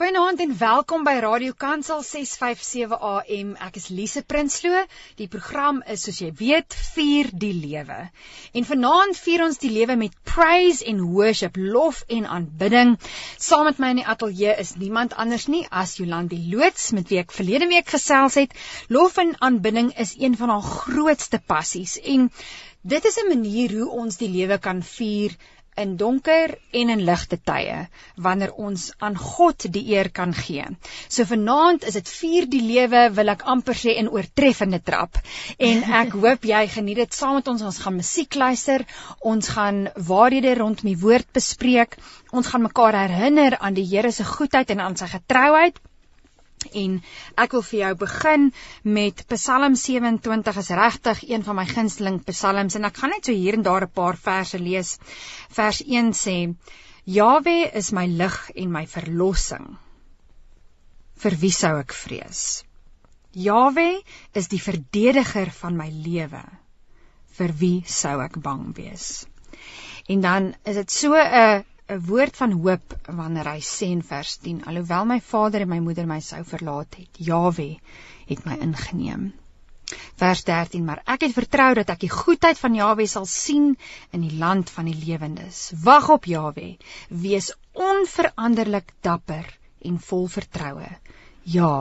Goeienaand en welkom by Radio Kansel 657 AM. Ek is Lise Prinsloo. Die program is soos jy weet, vier die lewe. En vanaand vier ons die lewe met praise en worship, lof en aanbidding. Saam met my in die ateljee is niemand anders nie as Jolandi Loots met wie ek verlede week gesels het. Lof en aanbidding is een van haar grootste passies en dit is 'n manier hoe ons die lewe kan vier in donker en in ligte tye wanneer ons aan God die eer kan gee. So vanaand is dit vier die lewe wil ek amper sê in oortreffende trap en ek hoop jy geniet dit saam met ons. Ons gaan musiek luister, ons gaan waarhede rondom die woord bespreek, ons gaan mekaar herinner aan die Here se goedheid en aan sy getrouheid. En ek wil vir jou begin met Psalm 27 is regtig een van my gunsteling psalms en ek gaan net so hier en daar 'n paar verse lees. Vers 1 sê: Jawe is my lig en my verlossing. Vir wie sou ek vrees? Jawe is die verdediger van my lewe. Vir wie sou ek bang wees? En dan is dit so 'n 'n woord van hoop wanneer hy sê in vers 10 alhoewel my vader en my moeder my sou verlaat het Jawe het my ingeneem. Vers 13 maar ek het vertrou dat ek die goedheid van Jawe sal sien in die land van die lewendes. Wag op Jawe wees onveranderlik dapper en vol vertroue. Ja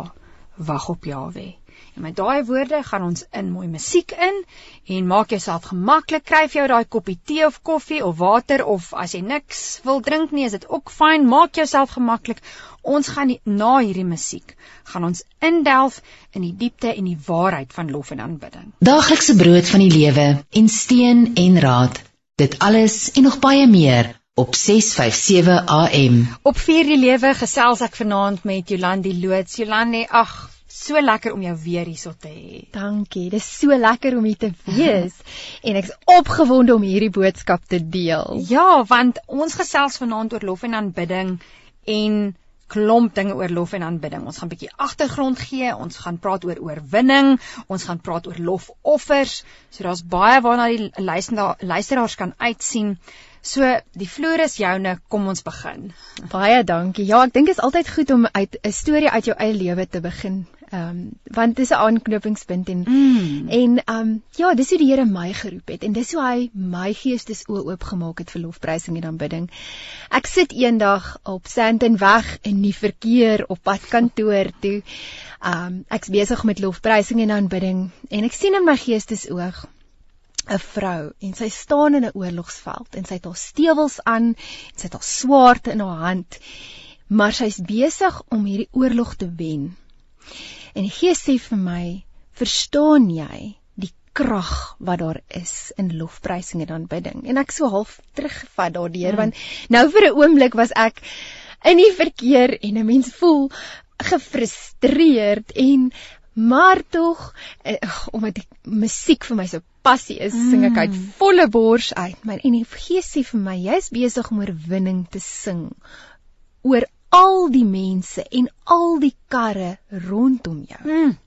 wag op Jawe En met daai woorde gaan ons in mooi musiek in en maak jouself gemaklik. Kry vir jou daai koppie tee of koffie of water of as jy niks wil drink nie, is dit ook fyn. Maak jouself gemaklik. Ons gaan die, na hierdie musiek gaan ons indelf in die diepte en die waarheid van lof en aanbidding. Daaglikse brood van die lewe en steun en raad. Dit alles en nog baie meer op 657 AM. Op vier die lewe gesels ek vanaand met Jolandi Loots. Jolandi, ag, so lekker om jou weer hierso te hê. Dankie. Dis so lekker om hier te wees en ek's opgewonde om hierdie boodskap te deel. Ja, want ons gesels vanaand oor lof en aanbidding en klomp dinge oor lof en aanbidding. Ons gaan 'n bietjie agtergrond gee, ons gaan praat oor oorwinning, ons gaan praat oor lofoffers. So daar's baie waarna die luisteraars kan uitsien. So die vloer is joune, kom ons begin. Baie dankie. Ja, ek dink dit is altyd goed om uit 'n storie uit jou eie lewe te begin Ehm um, want dis 'n aanknopingspunt en mm. en ehm um, ja, dis hoe die Here my geroep het en dis hoe hy my geestes oë oopgemaak het vir lofprysing en aanbidding. Ek sit eendag op Sandton weg in die verkeer op pad kantoor toe. Ehm um, ek's besig met lofprysing en aanbidding en ek sien in my geestes oog 'n vrou en sy staan in 'n oorlogsveld en sy het haar stewels aan en sy het haar swaard in haar hand maar sy's besig om hierdie oorlog te wen. En die Gees sê vir my, verstaan jy die krag wat daar is in lofprysing en aanbidding? En ek so half teruggevat daardeur mm. want nou vir 'n oomblik was ek in die verkeer en 'n mens voel gefrustreerd en maar tog eh, omdat die musiek vir my so passie is, mm. sing ek uit mm. volle bors uit. Maar en die Gees sê vir my, jy's besig om oorwinning te sing oor al die mense en al die karre rondom jou. Mm.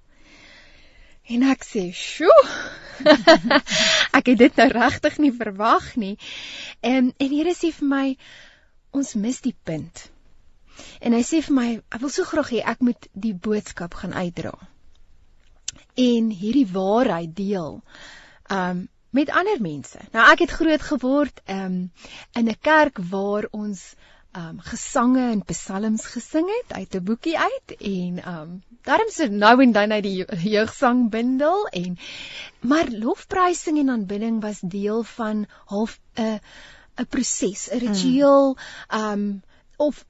En ek sê, "Sjoe." ek het dit nou regtig nie verwag nie. En en Here sê vir my, "Ons mis die punt." En hy sê vir my, "Ek wil so graag hê ek moet die boodskap gaan uitdra." En hierdie waarheid deel. Um met ander mense. Nou ek het groot geword um in 'n kerk waar ons um gesange en psalms gesing het uit 'n boekie uit en um daarom se nou en dan uit die jeugsangbundel en maar lofprysing en aanbidding was deel van half 'n 'n proses, 'n ritueel um of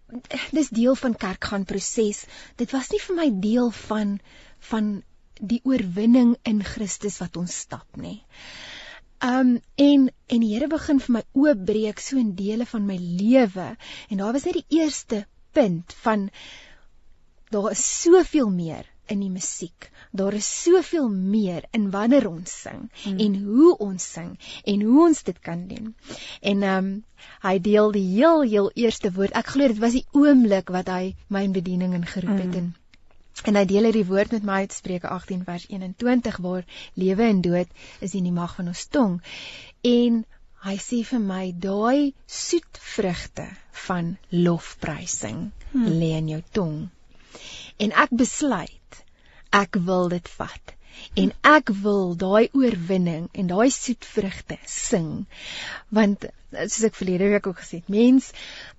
dis deel van kerkgaan proses. Dit was nie vir my deel van van die oorwinning in Christus wat ons stap nie. Um en en die Here begin vir my oopbreek so in dele van my lewe en daar was net die eerste punt van daar is soveel meer in die musiek. Daar is soveel meer in wanneer ons sing hmm. en hoe ons sing en hoe ons dit kan doen. En um hy deel die heel heel eerste woord. Ek glo dit was die oomblik wat hy my in bediening ingeroep het hmm. en En hy deel hierdie woord met my uit Spreuke 18 vers 21 waar lewe en dood is in die mag van ons tong. En Hy sê vir my daai soet vrugte van lofprysing hmm. lê in jou tong. En ek besluit ek wil dit vat en ek wil daai oorwinning en daai soet vrugte sing want soos ek verlede week ook gesê het mens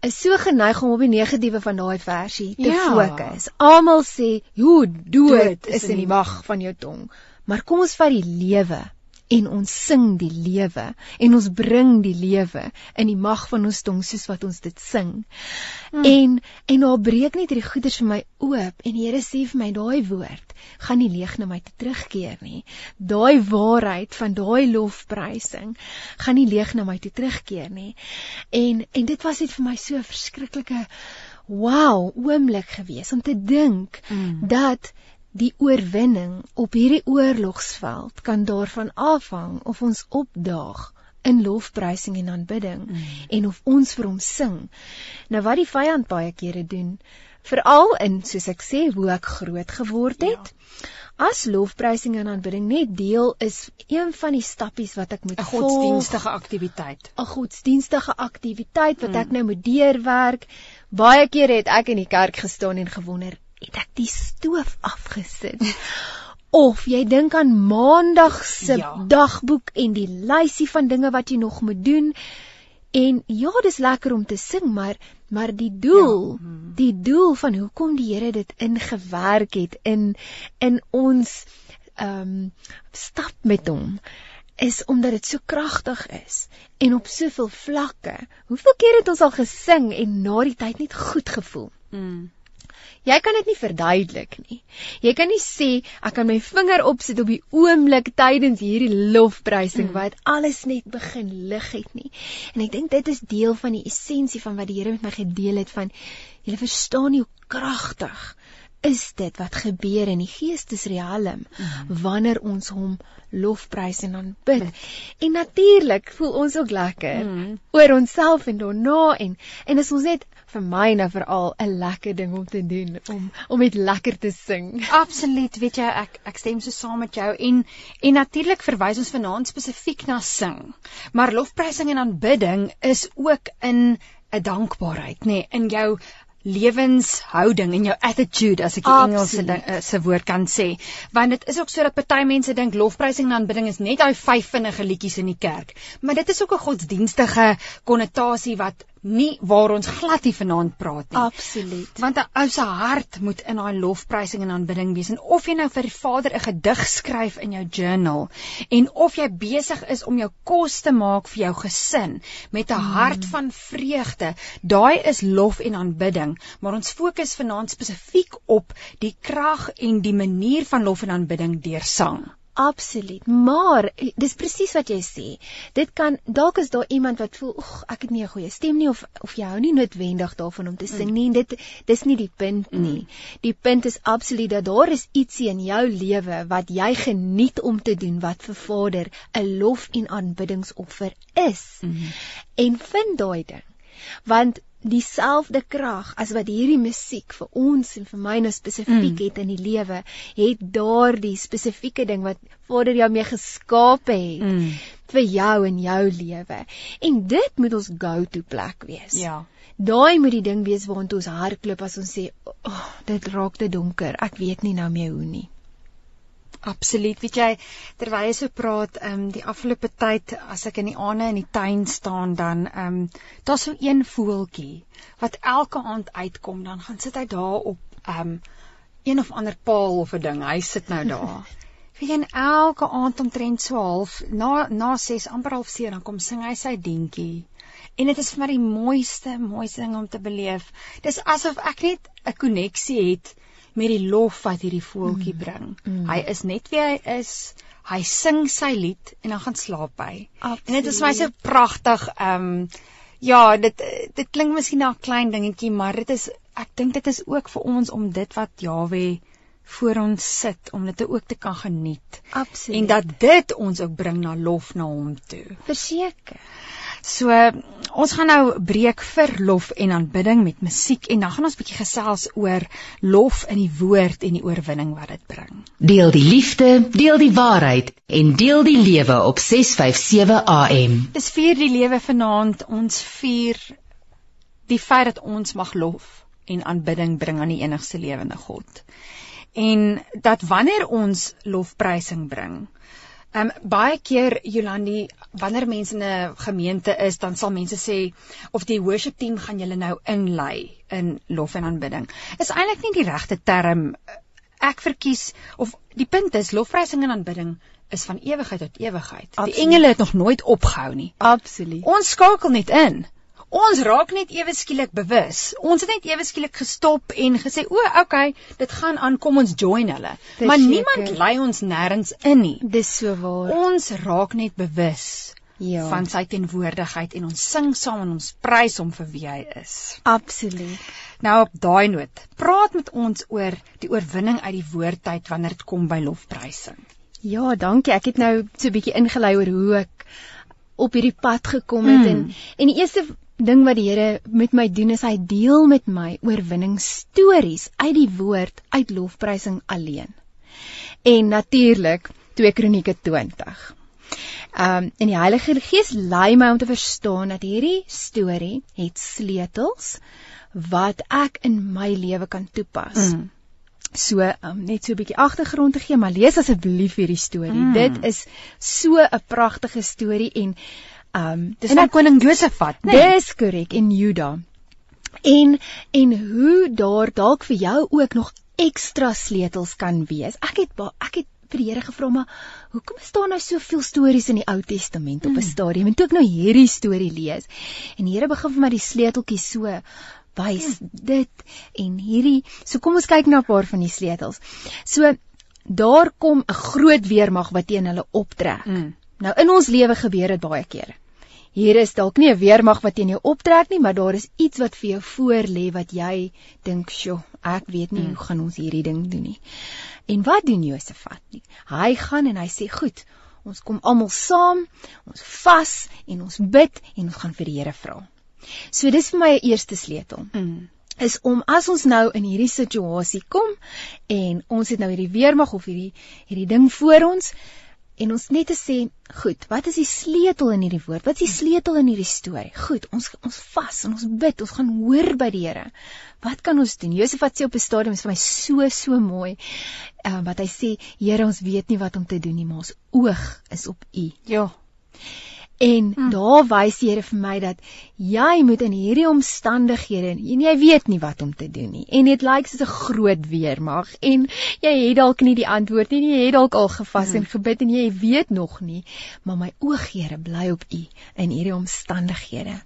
is so geneig om op die negatiewe van daai versie te ja. fokus almal sê hoe dood, dood is in die mag van jou tong maar kom ons vat die lewe en ons sing die lewe en ons bring die lewe in die mag van ons tong soos wat ons dit sing. Hmm. En en nou breek net hierdie goeders vir my oop en die Here sê vir my daai woord gaan nie leeg na my te terugkeer nie. Daai waarheid van daai lofprysing gaan nie leeg na my te terugkeer nie. En en dit was net vir my so 'n verskriklike wow oomblik gewees om te dink mm. dat die oorwinning op hierdie oorlogsveld kan daarvan afhang of ons opdaag in lofprysing en aanbidding mm. en of ons vir hom sing. Nou wat die vyand baie kere doen, veral in soos ek sê hoe ek groot geword het, ja. as lofprysing en aanbidding net deel is een van die stappies wat ek moet. 'n Godsdienstige aktiwiteit. 'n Godsdienstige aktiwiteit wat mm. ek nou moet deurwerk. Baie kere het ek in die kerk gestaan en gewonder, het ek die stoof afgesit. Of jy dink aan maandag se ja. dagboek en die lysie van dinge wat jy nog moet doen. En ja, dis lekker om te sing, maar maar die doel, ja. Hmm. die doel van hoekom die Here dit ingewerk het in in ons ehm um, stap met hom is omdat dit so kragtig is en op soveel vlakke. Hoeveel keer het ons al gesing en na die tyd net goed gevoel? Mm. Jy kan dit nie verduidelik nie. Jy kan nie sê ek kan my vinger opsit op die oomblik tydens hierdie lofprysing mm. wat alles net begin lig het nie. En ek dink dit is deel van die essensie van wat die Here met my gedeel het van jy verstaan nie hoe kragtig is dit wat gebeur in die geestesriem mm. wanneer ons hom lofprys en aanbid. Mm. En natuurlik voel ons ook lekker mm. oor onsself en daarna en en as ons net vir my nou veral 'n lekker ding om te doen om om met lekker te sing. Absoluut, weet jy, ek ek stem so saam met jou en en natuurlik verwys ons vanaand spesifiek na sing. Maar lofprysing en aanbidding is ook in 'n dankbaarheid, nê, nee, in jou lewenshouding en jou attitude as ek die Engelse ding uh, se woord kan sê want dit is ook so dat party mense dink lofprysing en aanbidding is net daai vyf vinnige liedjies in die kerk maar dit is ook 'n godsdienstige konnotasie wat nie waar ons glad hier vanaand praat nie. Absoluut. Want 'n ou se hart moet in daai lofprysing en aanbidding wees en of jy nou vir die Vader 'n gedig skryf in jou journal en of jy besig is om jou kos te maak vir jou gesin met 'n mm. hart van vreugde, daai is lof en aanbidding, maar ons fokus vanaand spesifiek op die krag en die manier van lof en aanbidding deur sang. Absoluut. Maar dis presies wat jy sê. Dit kan dalk is daar iemand wat voel, "Ag, ek het nie 'n goeie stem nie of of jy hou nie noodwendig daarvan om te sing mm. nie." En dit dis nie die punt mm. nie. Die punt is absoluut dat daar is ietsie in jou lewe wat jy geniet om te doen wat vir Vader 'n lof en aanbiddingsoffer is. Mm. En vind daai ding. Want dieselfde krag as wat hierdie musiek vir ons en vir my nou spesifiek mm. het in die lewe, het daardie spesifieke ding wat Vader jou mee geskaap het mm. vir jou in jou lewe. En dit moet ons go-to plek wees. Ja. Daai moet die ding wees waar ons hardloop as ons sê, "Oh, dit raak te donker. Ek weet nie nou meer hoe nie." Absoluut. Weet jy, terwyl jy so praat, ehm um, die afgelope tyd as ek in die aande in die tuin staan dan ehm um, daar's so een voeltjie wat elke aand uitkom, dan gaan sit hy daar op ehm um, een of ander paal of 'n ding. Hy sit nou daar. Weet jy, elke aand omtrent so half na na 6 amper half 7 dan kom sing hy sy dientjie. En dit is vir my die mooiste, mooiste ding om te beleef. Dis asof ek net 'n koneksie het met die lof wat hierdie voeltjie mm. bring. Mm. Hy is net wie hy is. Hy sing sy lied en dan gaan slaap hy. Absoluut. En dit is vir my so pragtig. Ehm um, ja, dit dit klink miskien na 'n klein dingetjie, maar dit is ek dink dit is ook vir ons om dit wat Jawe voor ons sit om dit ook te kan geniet. Absoluut. En dat dit ons ook bring na lof na hom toe. Verseker. So ons gaan nou breek vir lof en aanbidding met musiek en dan gaan ons bietjie gesels oor lof in die woord en die oorwinning wat dit bring. Deel die liefde, deel die waarheid en deel die lewe op 657 AM. Dis vier die lewe vanaand. Ons vier die feit dat ons mag lof en aanbidding bring aan die enigste lewende God. En dat wanneer ons lofprysing bring, Ehm um, baie keer Jolandi wanneer mense in 'n gemeente is, dan sal mense sê of die worship team gaan julle nou inlei in lof en aanbidding. Is eintlik nie die regte term ek verkies of die punt is lofprysing en aanbidding is van ewigheid tot ewigheid. Absoluut. Die engele het nog nooit opgehou nie. Absoluut. Ons skakel net in. Ons raak net ewe skielik bewus. Ons het net ewe skielik gestop en gesê, "O, okay, dit gaan aan, kom ons join hulle." Dis maar niemand lei ons nêrens in nie. Dis so waar. Ons raak net bewus Ja. van sy teenwoordigheid en ons sing saam en ons prys hom vir wie hy is. Absoluut. Nou op daai noot, praat met ons oor die oorwinning uit die woordtyd wanneer dit kom by lofprysing. Ja, dankie. Ek het nou so 'n bietjie ingelei oor hoe ek op hierdie pad gekom het Mm. en en die eerste ding wat die Here met my doen is hy deel met my oorwinningsstories uit die woord uit lofprysing alleen. En natuurlik 2 Kronieke 20. Um en die Heilige Gees lei my om te verstaan dat hierdie storie het sleutels wat ek in my lewe kan toepas. Mm. So um, net so 'n bietjie agtergrond te gee, maar lees asseblief hierdie storie. Mm. Dit is so 'n pragtige storie en um Dis en van ek- koning Josafat, né? Nee? Dis korrek in Juda. En en hoe daar dalk vir jou ook nog ekstra sleutels kan wees. Ek het ek het vir die Here gevra maar hoekom staan daar soveel stories in die Ou Testament op 'n Mm. stadium en toe ek nou hierdie storie lees en die Here begin vir my die sleuteltjies so wys dit en hierdie so kom ons kyk na 'n paar van die sleutels. So daar kom 'n groot weermag wat teen hulle optrek. Mm. Nou in ons lewe gebeur dit baie kere. Hier is dalk nie 'n weermag wat teen jou optrek nie, maar daar is iets wat vir jou voor lê wat jy dink, "Sjoe, ek weet nie hoe gaan ons hierdie ding doen nie." En wat doen Josafat nie? Hy gaan en hy sê, "Goed, ons kom almal saam, ons vas en ons bid en ons gaan vir die Here vra." So dis vir my 'n eerste sleutel Mm. is om as ons nou in hierdie situasie kom en ons het nou hierdie weermag of hierdie hierdie ding voor ons en ons net te sê, goed, wat is die sleutel in hierdie woord? Wat is die sleutel in hierdie storie? Goed, ons ons vas en ons bid, ons gaan hoor by die Here. Wat kan ons doen? Josefat sê op 'n stadium is vir my so so mooi. Uh, wat hy sê, Here, ons weet nie wat om te doen nie, maar ons oog is op U. Ja. En Hm. hmm. daar wys die Here vir my dat jy moet in hierdie omstandighede en jy weet nie wat om te doen nie. En dit lyk soos 'n groot weermag en jy het dalk nie die antwoord nie. Jy het dalk al gevas Hmm. en gebid en jy weet nog nie, maar my oog Here bly op U in hierdie omstandighede.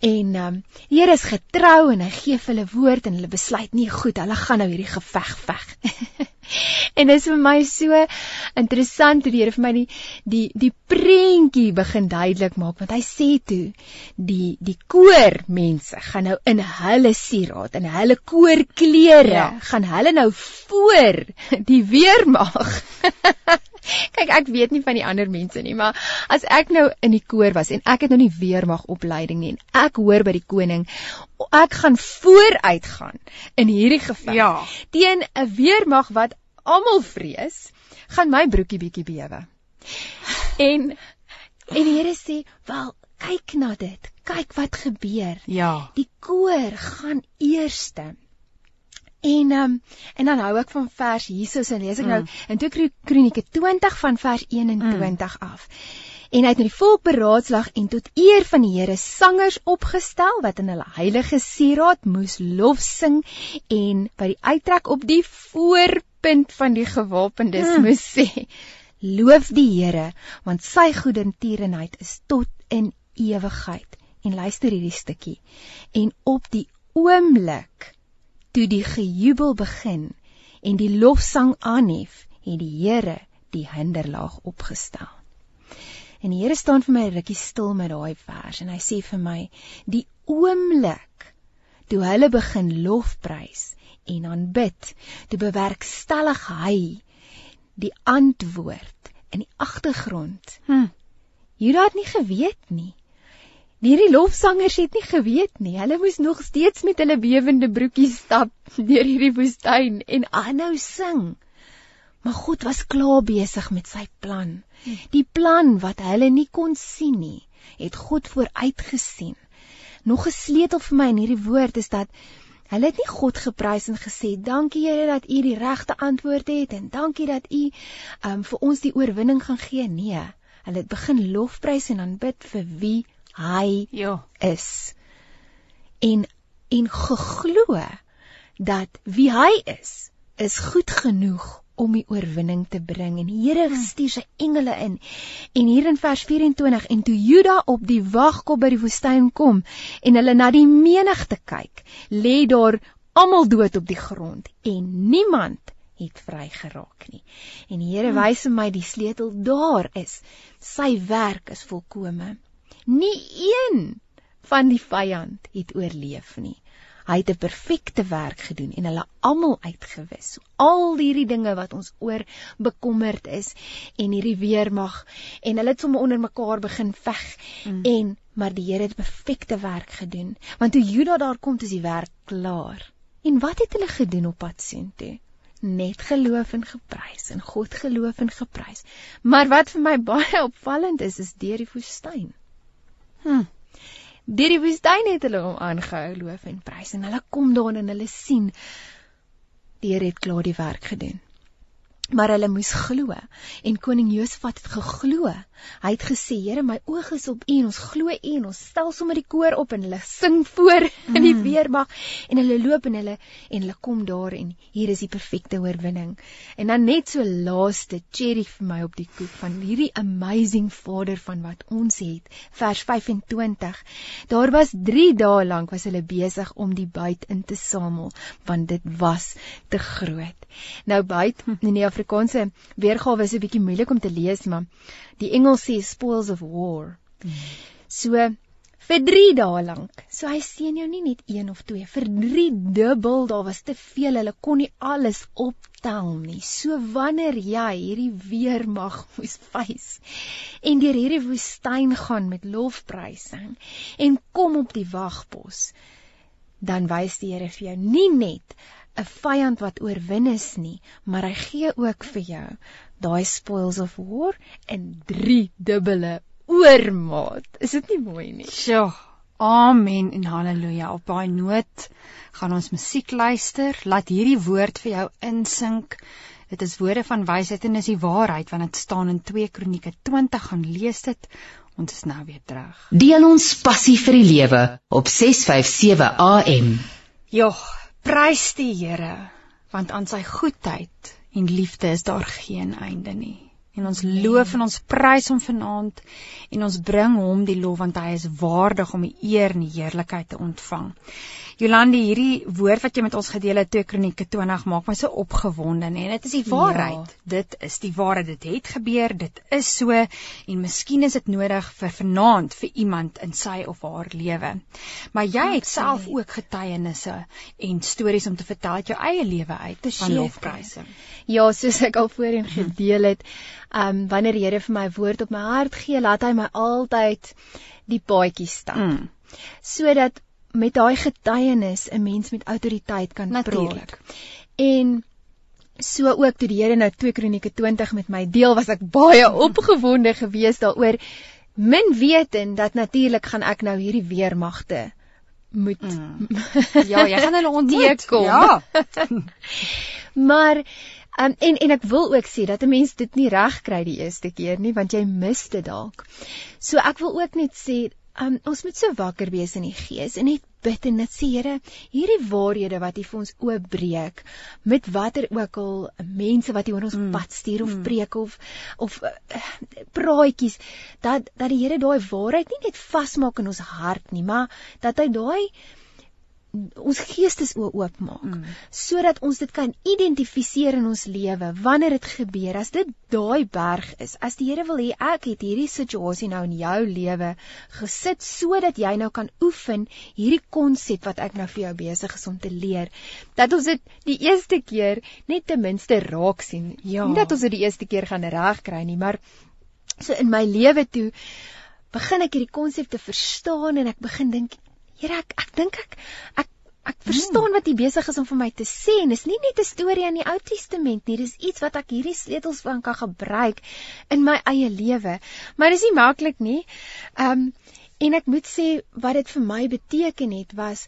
En ehm um, die Here is getrou en hy gee vir hulle woord en hulle besluit nie goed, hulle gaan nou hierdie geveg veg. En dit is vir my so interessant hoe die Here vir my die die die prentjie begin duidelik maak want hy sê toe die die koormense gaan nou in hulle sieraad en hulle koorklere Ja. ja. gaan hulle nou voor die weermag. Kyk, ek weet nie van die ander mense nie, maar as ek nou in die koor was en ek het nou nie weermag opleiding nie en ek hoor by die koning, ek gaan vooruit gaan in hierdie geveg Ja. teen 'n weermag wat almal vrees, gaan my broekie bietjie bewe. En en die Here sê, "Wel, kyk na dit. Kyk wat gebeur. Ja. Die koor gaan eerste." En um, en dan hou ek van vers hierso en lees ek mm. nou Mm. in 2 Kronieke 20 van vers 21 mm. af. En hy het met die volk beraadslag en tot eer van die Here sangers opgestel wat in hulle heilige sieraad moes lof sing en by die uittrek op die voorpunt van die gewapendes mm. moes sê: Loof die Here, want sy goedertierenheid is tot in ewigheid. En luister hierdie stukkie. En op die oomblik toe die gejubel begin en die lofsang aanhef, het die Here die hinderlaag opgestel. En die Here staan vir my rukkie stil met daai vers en hy sê vir my die oomblik toe hulle begin lofprys en aanbid, toe bewerkstellig hy die antwoord in die agtergrond. Hm. Juda het nie geweet nie. Hierdie lofsangers het nie geweet nie. Hulle moes nog steeds met hulle bewende broekies stap deur hierdie woestyn en aanhou sing. Maar God was klaar besig met sy plan. Die plan wat hulle nie kon sien nie, het God vooruitgesien. Nog 'n sleutel vir my in hierdie woord is dat hulle het nie God geprys en gesê dankie Here dat U die regte antwoord het en dankie dat U um, vir ons die oorwinning gaan gee. Nee, hulle het begin lofprys en aanbid vir wie hy Ja. is en en geglo dat wie hy is is goed genoeg om die oorwinning te bring. En die Here stuur sy engele in. En hier in vers 24 en toe Juda op die wagkop by die woestyn kom en hulle na die menigte kyk lê daar almal dood op die grond en niemand het vry geraak nie. En die Here wys vir my die sleutel daar is. Sy werk is volkome. Nie een van die vyand het oorleef nie. Hy het 'n perfekte werk gedoen en hulle almal uitgewis. So, al hierdie dinge wat ons oor bekommerd is en hierdie weermag en hulle het sommer onder mekaar begin veg mm. en maar die Here het perfekte werk gedoen. Want toe Juda daar kom, is die werk klaar. En wat het hulle gedoen op pad soontoe? net geloof en geprys en God geloof en geprys. Maar wat vir my baie opvallend is, is deur die woestyn. Hm. Deur die woestyn het hulle hom aangehou loof en prys en hulle kom daar en hulle sien die Here het klaar die werk gedoen. Maar hulle moes glo en koning Josafat het geglo. Hy het gesê: "Here, my oog is op U en ons glo U en ons stel sommer die koor op en hulle sing voor in die weermag en hulle loop en hulle en hulle kom daar en hier is die perfekte oorwinning." En dan net so laaste cherry vir my op die koek van hierdie amazing Vader van wat ons het. Vers 25. Daar was 3 dae lank was hulle besig om die buit in te samel want dit was te groot. Nou buit in die Afrikaanse weergawe is 'n bietjie moeilik om te lees, maar die Engels sê spoils of war. So vir 3 dae lank. So hy seën jou nie net 1 of 2 vir 3 dubbel, daar was te veel. Hulle kon nie alles optel nie. So wanneer jy hierdie weermag moes face en deur hierdie woestyn gaan met lofprysing en kom op die wagpos, dan wys die Here vir jou nie net 'n vyand wat oorwin is nie, maar hy gee ook vir jou daai spoils of war in 3 dubbele oormaat. Is dit nie mooi nie? Sjoe. Amen en haleluja. Op daai noot gaan ons musiek luister. Laat hierdie woord vir jou insink. Dit is woorde van wysheid en is die waarheid want dit staan in 2 Kronieke 20 gaan lees dit. Ons is nou weer terug. Deel ons passie vir die lewe op 657 AM. Ja, prys die Here want aan sy goedheid en liefde is daar geen einde nie. En ons loof en ons prys hom vanaand en ons bring hom die lof want hy is waardig om die eer en die heerlikheid te ontvang. Jolande, hierdie woord wat jy met ons gedeel het, 2 Kronieke 20 maak my so opgewonde en dit is die waarheid. Ja. Dit is die waarheid. Dit het gebeur, dit is so en miskien is dit nodig vir vanaand vir iemand in sy of haar lewe. Maar jy het self ook getuienisse en stories om te vertel uit jou eie lewe uit van lofprysing. Ja, soos ek al voorheen gedeel het, ehm um, wanneer die Here vir my woord op my hart gee, laat hy my altyd die paadjie stap. Mm. Sodat met daai getuienis 'n mens met autoriteit kan Natuurlijk. praat. En so ook toe die Here nou 2 Kronieke 20 met my deel, was ek baie opgewonde geweest daaroor min wetend dat natuurlik gaan ek nou hierdie weermagte moet mm. Ja, jy gaan hulle ontmoet. kom. Ja. maar um, en en ek wil ook sê dat 'n mens dit nie reg kry die eerste keer nie want jy mis dit dalk. So ek wil ook net sê Um, ons moet so wakker wees in die gees en net bid en net sê Here, hierdie waarhede wat U vir ons oopbreek met watter ook al mense wat U oor ons mm. pad stuur of mm. preek of of uh, praatjies dat dat die Here daai waarheid nie net vasmaak in ons hart nie, maar dat hy daai ons geestes oopmaak mm. sodat ons dit kan identifiseer in ons lewe wanneer dit gebeur as dit daai berg is as die Here wil hê ek het hierdie situasie nou in jou lewe gesit sodat jy nou kan oefen hierdie konsep wat ek nou vir jou besig is om te leer dat ons dit die eerste keer net ten minste raak sien ja. nie dat ons dit die eerste keer gaan regkry nie maar so in my lewe toe begin ek hierdie konsep te verstaan en ek begin dink, Here, ek ek dink ek ek ek verstaan wat U besig is om vir my te sê en dis nie net 'n storie in die Ou Testament nie, dis iets wat ek hierdie sleutels van kan gebruik in my eie lewe. Maar dis nie maklik nie. Ehm um, en ek moet sê wat dit vir my beteken het was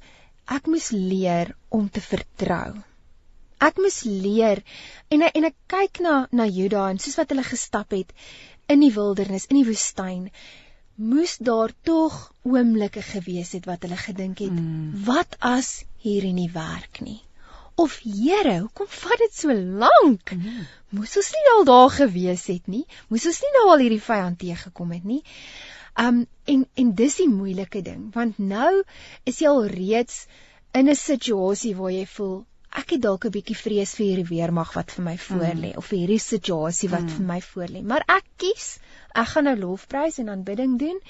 ek moes leer om te vertrou. Ek moes leer en en ek kyk na na Juda en soos wat hulle gestap het in die wildernis, in die woestyn moes daar tog oomblikke gewees het wat hulle gedink het, mm. wat as hierdie nie werk nie? Of Here, hoekom vat dit so lank? Mm. Moes ons nie al daar gewees het nie? Moes ons nie nou al hierdie vyand teëgekom het nie? Um en en dis die moeilike ding, want nou is jy al reeds in 'n situasie waar jy voel ek het dalk 'n bietjie vrees vir hierdie weermag wat vir my voorlê mm. of vir hierdie situasie wat mm. vir my voorlê, maar ek kies ek gaan nou lofprys en aanbidding doen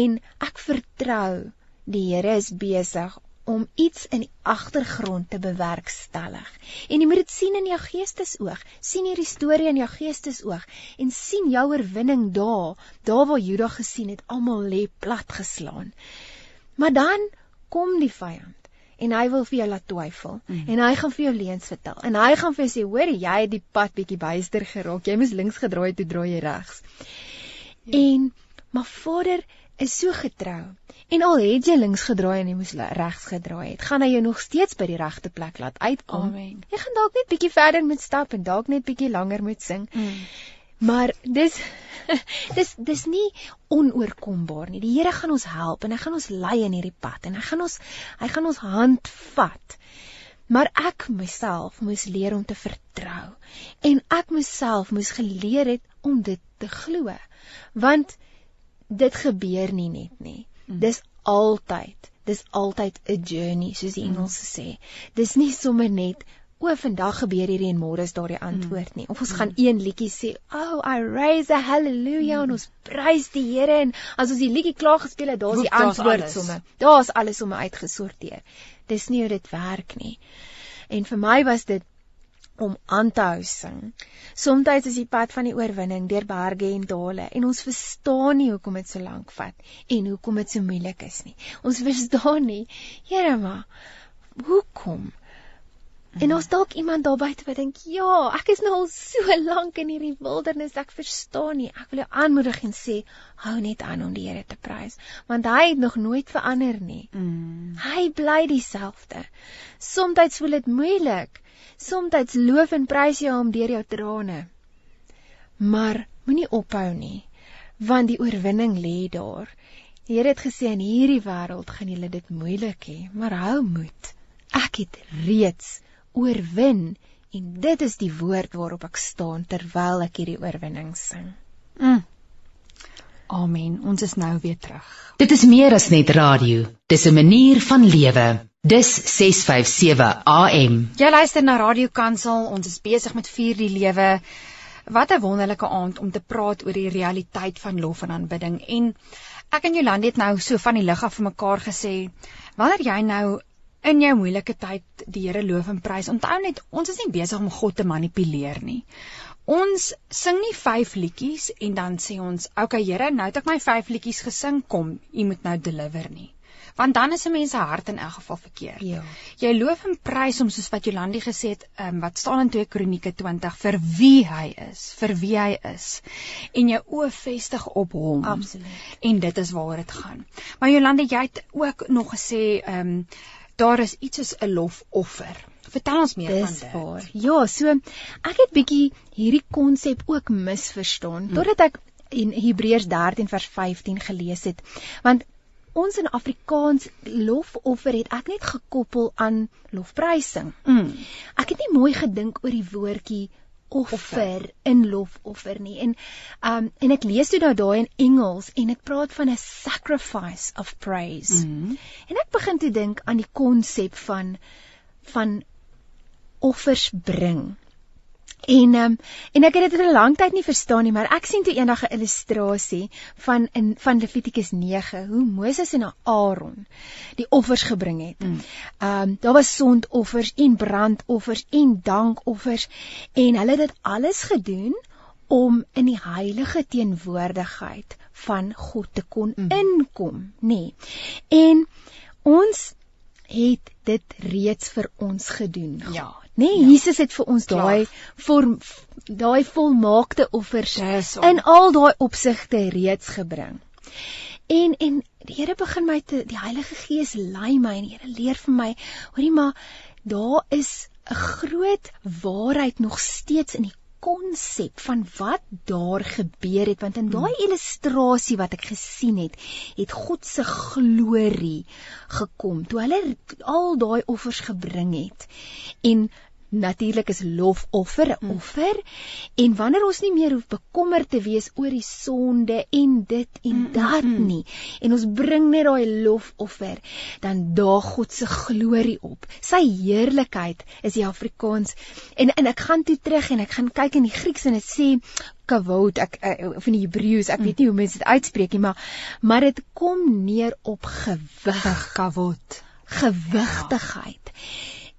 en ek vertrou die Here is besig om iets in die agtergrond te bewerkstellig. En jy moet dit sien in jou geestesoog. sien hierdie storie in jou geestesoog en sien jou oorwinning daar, daar waar Juda gesien het almal lê platgeslaan. Maar dan kom die vyand en hy wil vir jou laat twyfel. Mm. en hy gaan vir jou leuns vertel. En hy gaan vir jou sê hoor jy het die pad bietjie byster geraak jy moes links gedraai toe draai jy regs. Ja. en maar vader is so getrou. En al het jy links gedraai en jy moes regs gedraai het gaan hy jou nog steeds by die regte plek laat uitkom. Amen. Jy gaan dalk net bietjie verder moet stap en dalk net bietjie langer moet sing. Mm. Maar dis dis dis nie onoorkombaar nie. Die Here gaan ons help en hy gaan ons lei in hierdie pad en hy gaan ons hy gaan ons hand vat. Maar ek myself moes leer om te vertrou en ek myself moes geleer het om dit te glo. Want dit gebeur nie net nie. Mm. Dis altyd dis altyd 'n journey soos die mm. Engelse sê. Dis nie sommer net o, vandag gebeur hierdie en môre is daar die antwoord nie. Of ons mm. gaan een liedjie sê, "Oh, I raise a hallelujah" mm. en ons prys die Here en as ons die liedjie klaar gespeel het, daar's die antwoord somme. Daar's alles somme uitgesorteer. Dis nie hoe dit werk nie. En vir my was dit om aan te hou sing. Somstyds is die pad van die oorwinning deur berge en dale en ons verstaan nie hoekom dit so lank vat en hoekom dit so moeilik is nie. Ons verstaan nie. Here maar, hoekom? En ons dalk iemand daar buite wat dink, "Ja, ek is nou al so lank in hierdie wildernis, ek verstaan nie. Ek wil jou aanmoedig en sê, hou net aan om die Here te prys, want hy het nog nooit verander nie. Mm. Hy bly dieselfde. Somstyds voel dit moeilik. Somstyds loof en prys jy hom deur jou trane. Maar moenie ophou nie, want die oorwinning lê daar. Die Here het gesê in hierdie wêreld gaan julle dit moeilik hê, maar hou moed. Ek het reeds oorwin en dit is die woord waarop ek staan terwyl ek hierdie oorwinning sing. Mm. Amen. Ons is nou weer terug. Dit is meer as net radio. Dis 'n manier van lewe. Dis 657 AM. Jy luister na Radio Kansel. Ons is besig met vier die lewe. Wat 'n wonderlike aand om te praat oor die realiteit van lof en aanbidding. En ek en Jolande het nou so van die lig af vir mekaar gesê, wanneer jy nou in jou moeilike tyd die Here loof en prys. Onthou net, ons is nie besig om God te manipuleer nie. Ons sing nie 5 liedjies en dan sê ons, "Oké okay, Here, nou het ek my 5 liedjies gesing, kom, U moet nou deliver nie." Want dan is 'n mens se hart in elk geval verkeerd. Ja. Jy loof en prys hom soos wat Jolandi gesê het, um, wat staan in 2 Kronieke 20 vir wie hy is, vir wie hy is. En jou oë vestig op hom. Absoluut. En dit is waaroor dit gaan. Maar Jolandi, jy het ook nog gesê, ehm um, daar is iets soos 'n lofoffer. Vertel ons meer Dis van dit. Waar. Ja, so ek het bietjie hierdie konsep ook misverstaan hmm. totdat ek in Hebreërs 13 vers 15 gelees het. Want ons in Afrikaans lofoffer het ek net gekoppel aan lofprysing. Mm. Ek het nie mooi gedink oor die woordjie offer in lofoffer nie. En um en ek lees dit nou daai in Engels en dit praat van 'n sacrifice of praise. Mm -hmm. En ek begin te dink aan die konsep van van offers bring. En um, en ek het dit 'n lang tyd nie verstaan nie, maar ek sien toe eendag 'n illustrasie van in van Levitikus 9 hoe Moses en Aaron die offers gebring het. Mm. Ehm um, daar was sondoffers en brandoffers en dankoffers en hulle het dit alles gedoen om in die heilige teenwoordigheid van God te kon Mhm. inkom, nê. Nee. En ons het dit reeds vir ons gedoen. Ja. Nee, Ja. Jesus het vir ons daai vorm daai volmaakte offers om. in al daai opsigte reeds gebring. En en die Here begin my te die Heilige Gees lei my en die Here leer vir my, hoorie maar daar is 'n groot waarheid nog steeds in die konsep van wat daar gebeur het want in daai illustrasie wat ek gesien het, het God se glorie gekom toe hulle al daai offers gebring het. En natuurlik is lofoffer 'n offer en wanneer ons nie meer hoef bekommerd te wees oor die sonde en dit en Mm, mm, dat mm. nie en ons bring net daai lofoffer dan daag God se glorie op. Sy heerlikheid is die Afrikaans en en ek gaan toe terug en ek gaan kyk in die Grieks en dit sê kavod ek uh, of in die Hebreëus ek weet nie hoe mense dit uitspreek nie maar maar dit kom neer op gewig kavot. gewigtigheid.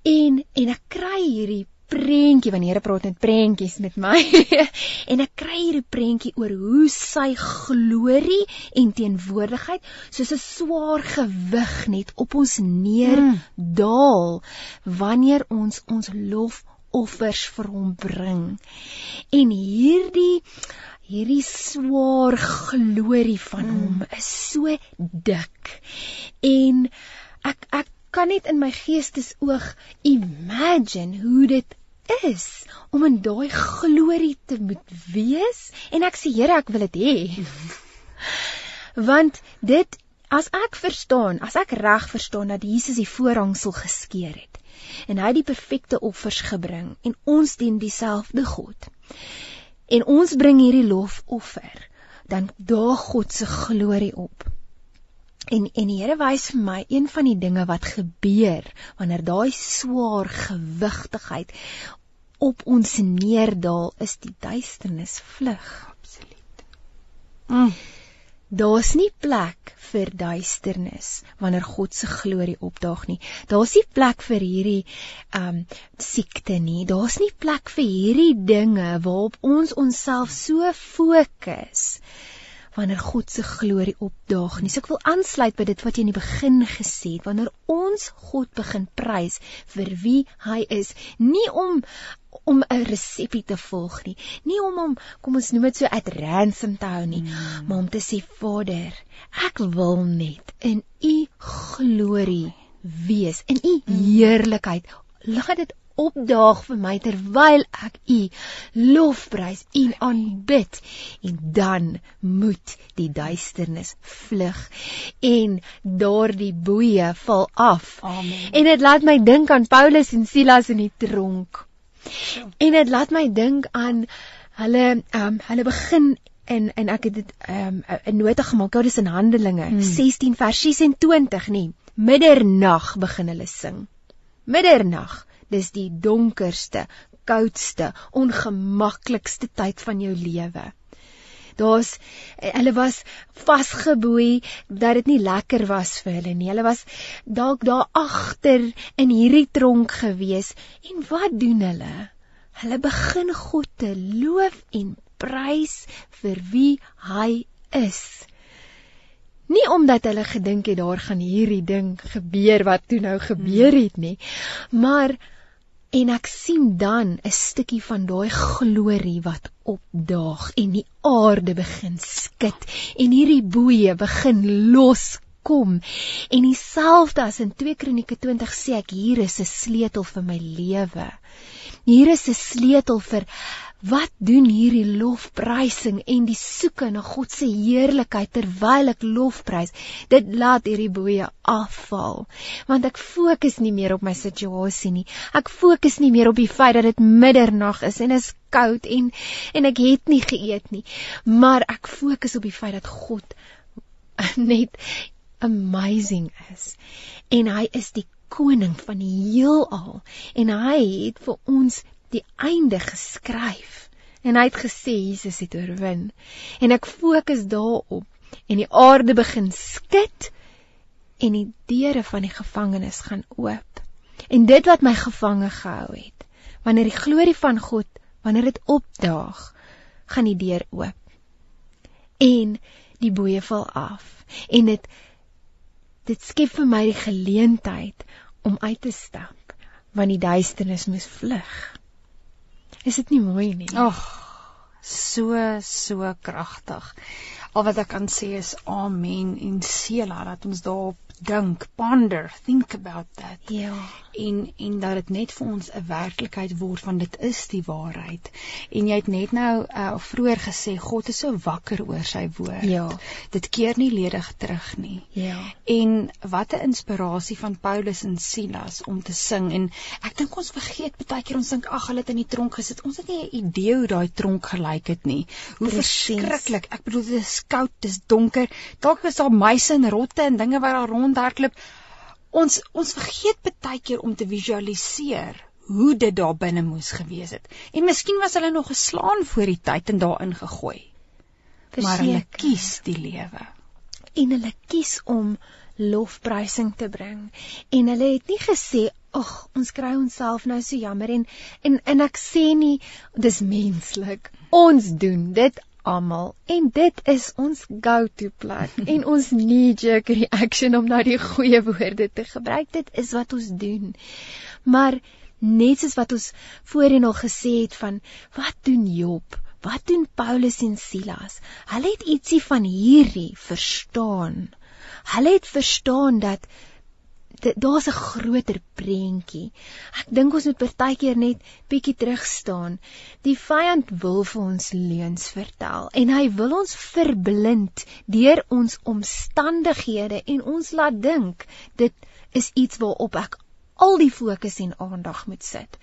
En en ek kry hierdie prentjie want die Here praat met prentjies met my. en ek kry hierdie prentjie oor hoe sy glorie en teenwoordigheid soos 'n swaar gewig net op ons neerdaal wanneer ons ons lofoffers vir hom bring. En hierdie hierdie swaar glorie van hom is so dik. En ek ek kan net in my geestesoog imagine hoe dit is om in daai glorie te moet wees en ek sê Here ek wil dit hê. Want dit as ek verstaan, as ek reg verstaan dat Jesus die voorhangsel geskeur het en hy die perfekte offers gebring en ons dien dieselfde God. En ons bring hierdie lofoffer, dan daag God se glorie op. En en die Here wys vir my een van die dinge wat gebeur wanneer daai swaar gewigtigheid op ons neerdaal is die duisternis vlug. Absoluut. Mm. Daar's nie plek vir duisternis wanneer God se glorie opdaag nie. Daar's nie plek vir hierdie um siekte nie. Daar's nie plek vir hierdie dinge waarop ons onsself so fokus wanneer God se glorie opdaag nie. So ek wil aansluit by dit wat jy in die begin gesê het, wanneer ons God begin prys vir wie hy is, nie om om 'n resepie te volg nie, nie om hom kom ons noem dit so at ransom te hou nie, mm. maar om te sê Vader, ek wil net in u glorie wees, in u heerlikheid. Laat dit opdaag vir my terwyl ek u lofprys en aanbid en dan moet die duisternis vlug en daardie boeye val af. Amen. En dit laat my dink aan Paulus en Silas in die tronk. En dit laat my dink aan hulle ehm um, hulle begin en en ek het dit ehm um, 'n nota gemaak. Ja, dis in Handelinge Hmm. 16 vers 26 nie. Middernag begin hulle sing. Middernag, dis die donkerste, koudste, ongemaklikste tyd van jou lewe. Daar's hulle was vasgeboei dat dit nie lekker was vir hulle nie. Hulle was dalk daar agter in hierdie tronk gewees en wat doen hulle? Hulle begin God te loof en prys vir wie hy is. Nie omdat hulle gedink het daar gaan hierdie ding gebeur wat toe nou gebeur het nie, maar en ek sien dan 'n stukkie van daai glorie wat opdaag en die aarde begin skud en hierdie boeye begin los kom en dieselfde as in 2 Kronieke 20 sê ek hier is 'n sleutel vir my lewe. Hier is 'n sleutel vir wat doen hierdie lofprysing en die soeke na God se heerlikheid terwyl ek lofprys. Dit laat hierdie boeye afval want ek fokus nie meer op my situasie nie. Ek fokus nie meer op die feit dat dit middernag is en is koud en en ek het nie geëet nie, maar ek fokus op die feit dat God net amazing is en hy is die koning van die heelal en hy het vir ons die einde geskryf. En hy het gesê Jesus het oorwin. En ek fokus daarop en die aarde begin skud en die deure van die gevangenis gaan oop. En dit wat my gevange gehou het wanneer die glorie van God wanneer dit opdaag gaan die deur oop. En die boeye val af. En dit dit skep vir my die geleentheid om uit te stap want die duisternis moes vlug. Is dit nie mooi nie? Ag, so so kragtig. Al wat ek kan sê is amen en sela dat ons daarop dink, ponder, think about that. Ja. En en dat dit net vir ons 'n werklikheid word van dit is die waarheid. En jy het net nou uh, vroeër gesê God is so wakker oor sy woord. Ja. Dit keer nie ledig terug nie. Ja. En wat 'n inspirasie van Paulus en Silas om te sing en ek dink ons vergeet baie keer ons dink ag hulle het in die tronk gesit. Ons het nie 'n idee hoe daai tronk gelyk het nie. Hoe verskriklik. Ek bedoel dit is koud, dit is donker. Dalk was daar muise en rotte en dinge wat daar rondhardloop. Ons ons vergeet baie keer om te visualiseer hoe dit daar binne moes gewees het. En miskien was hulle nog geslaan voor die tyd en daarin gegooi. Maar hulle kies die lewe. en hulle kies om lofprysing te bring en hulle het nie gesê ag ons kry onsself nou so jammer en en en ek sê nie dis menslik ons doen dit almal. En dit is ons go-to plek en ons knee jerk reaction om nou die goeie woorde te gebruik. Dit is wat ons doen. Maar net soos wat ons voorheen al gesê het van wat doen Job? Wat doen Paulus en Silas? Hulle het ietsie van hierdie verstaan. Hulle het verstaan dat dit- daar's 'n groter prentjie. Ek dink ons moet partykeer net bietjie terug staan. Die vyand wil vir ons leuns vertel en hy wil ons verblind deur ons omstandighede en ons laat dink dit is iets waarop ek al die fokus en aandag moet sit.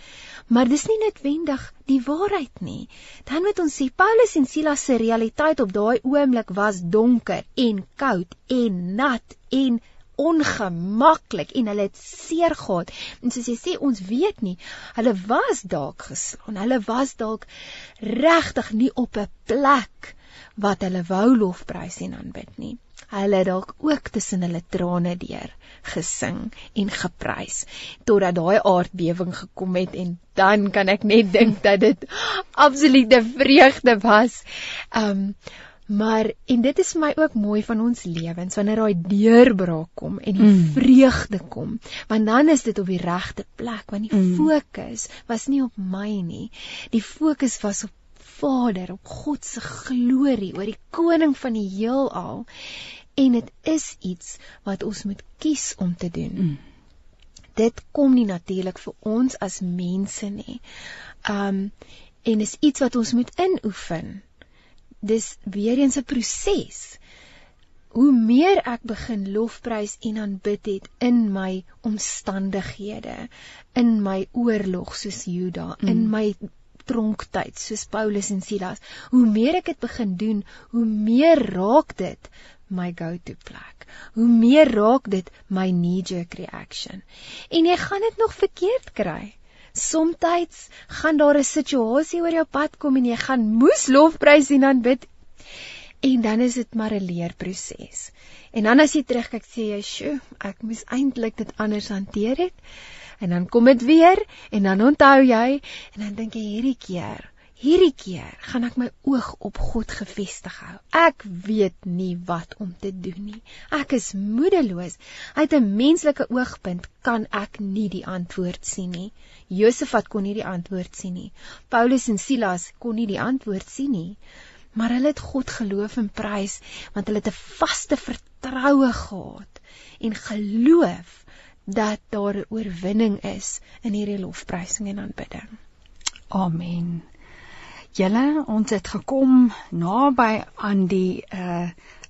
Maar dis nie noodwendig die waarheid nie. Dan moet ons sê Paulus en Silas se realiteit op daai oomblik was donker en koud en nat en ongemaklik en hulle het seer gehad. En soos jy sê, ons weet nie, hulle was dalk geslaan. Hulle was dalk regtig nie op 'n plek wat hulle wou lofprys en aanbid nie. Hulle het dalk ook tussen hulle trane deur gesing en geprys totdat daai aardbewing gekom het en dan kan ek net dink dat dit absolute vreugde was. Um maar en dit is vir my ook mooi van ons lewens wanneer daai deurbraak kom en die Mm. vreugde kom want dan is dit op die regte plek want die Mm. fokus was nie op my nie die fokus was op Vader, op God se glorie, oor die koning van die heelal. En dit is iets wat ons moet kies om te doen. Mm. Dit kom nie natuurlik vir ons as mense nie. Um en is iets wat ons moet inoefen. Dis weer eens 'n proses. Hoe meer ek begin lofprys en aanbid het in my omstandighede, in my oorlog soos Juda, mm. in my tronktyd soos Paulus en Silas, hoe meer ek dit begin doen, hoe meer raak dit my go-to plek. Hoe meer raak dit my knee-jerk reaction. En jy gaan dit nog verkeerd kry. Somstyds gaan daar 'n situasie oor jou pad kom en jy gaan moes lofprys en aanbid en dan is dit maar 'n leerproses. En dan as jy terugkyk sê jy, "Sjoe, ek moes eintlik dit anders hanteer het." En dan kom dit weer en dan onthou jy en dan dink jy hierdie keer, hierdie keer gaan ek my oog op God gefestig hou. Ek weet nie wat om te doen nie. Ek is moedeloos. Uit 'n menslike oogpunt kan ek nie die antwoord sien nie. Josefat kon nie die antwoord sien nie. Paulus en Silas kon nie die antwoord sien nie. Maar hulle het God geloof en prys want hulle het 'n vaste vertroue gehad en geloof dat daar 'n oorwinning is in hierdie lofprysing en aanbidding. Amen. Julle, ons het gekom naby aan die uh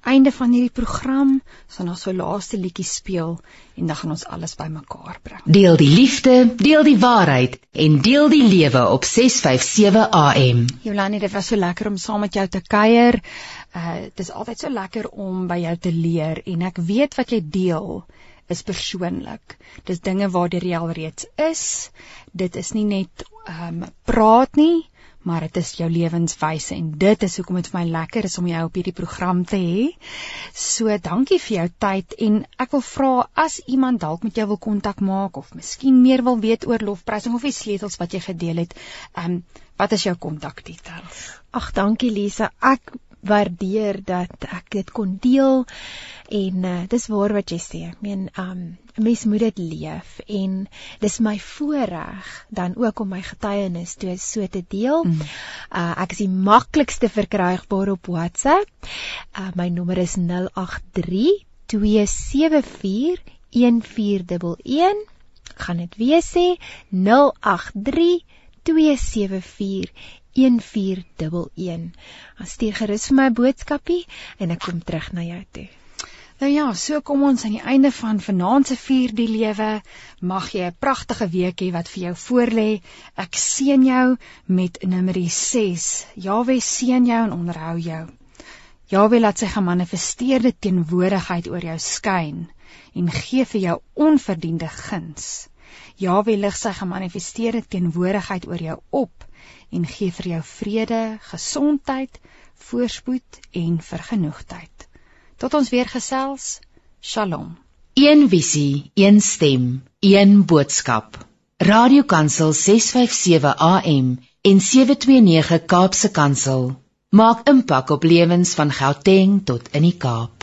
einde van hierdie program, so nou so laaste liedjie speel en dan gaan ons alles bymekaar bring. Deel die liefde, deel die waarheid en deel die lewe op 657 AM. Jolani, dit was so lekker om saam met jou te kuier. Uh dit is altyd so lekker om by jou te leer en ek weet wat jy deel is persoonlik. Dis dinge waardeur jy al reeds is. Dit is nie net ehm um, praat nie, maar dit is jou lewenswyse en dit is hoekom dit vir my lekker is om jou op hierdie program te hê. So dankie vir jou tyd en ek wil vra as iemand dalk met jou wil kontak maak of miskien meer wil weet oor lofprysing of die sleutels wat jy gedeel het, ehm um, wat is jou kontakdetails? Ag, dankie Lisa. Ek waardeer dat ek dit kon deel en uh, dis waar wat jy sê. Ek meen, um 'n mens moet dit leef en dis my voorreg dan ook om my getuienis toe so te deel. Mm. Uh ek is die maklikste verkrygbaar op WhatsApp. Uh my nommer is 083 274 1411 gaan dit weer sê 083 274 1411. As stuur gerus vir my boodskapie en ek kom terug na jou toe. Nou ja, so kom ons aan die einde van vanaand se vier die lewe. Mag jy 'n pragtige week hê wat vir jou voorlê. Ek seën jou met nummerie 6. Jaweh seën jou en onderhou jou. Jaweh laat sy gemanifesteerde teenwoordigheid oor jou skyn en gee vir jou onverdiende guns. Jaweh lig sy gemanifesteerde teenwoordigheid oor jou op en gee vir jou vrede, gesondheid, voorspoed en vergenoegdheid. Tot ons weer gesels. Shalom. Een visie, een stem, een boodskap. Radiokansel 657 AM en 729 Kaapse Kansel maak impak op lewens van Gauteng tot in die Kaap.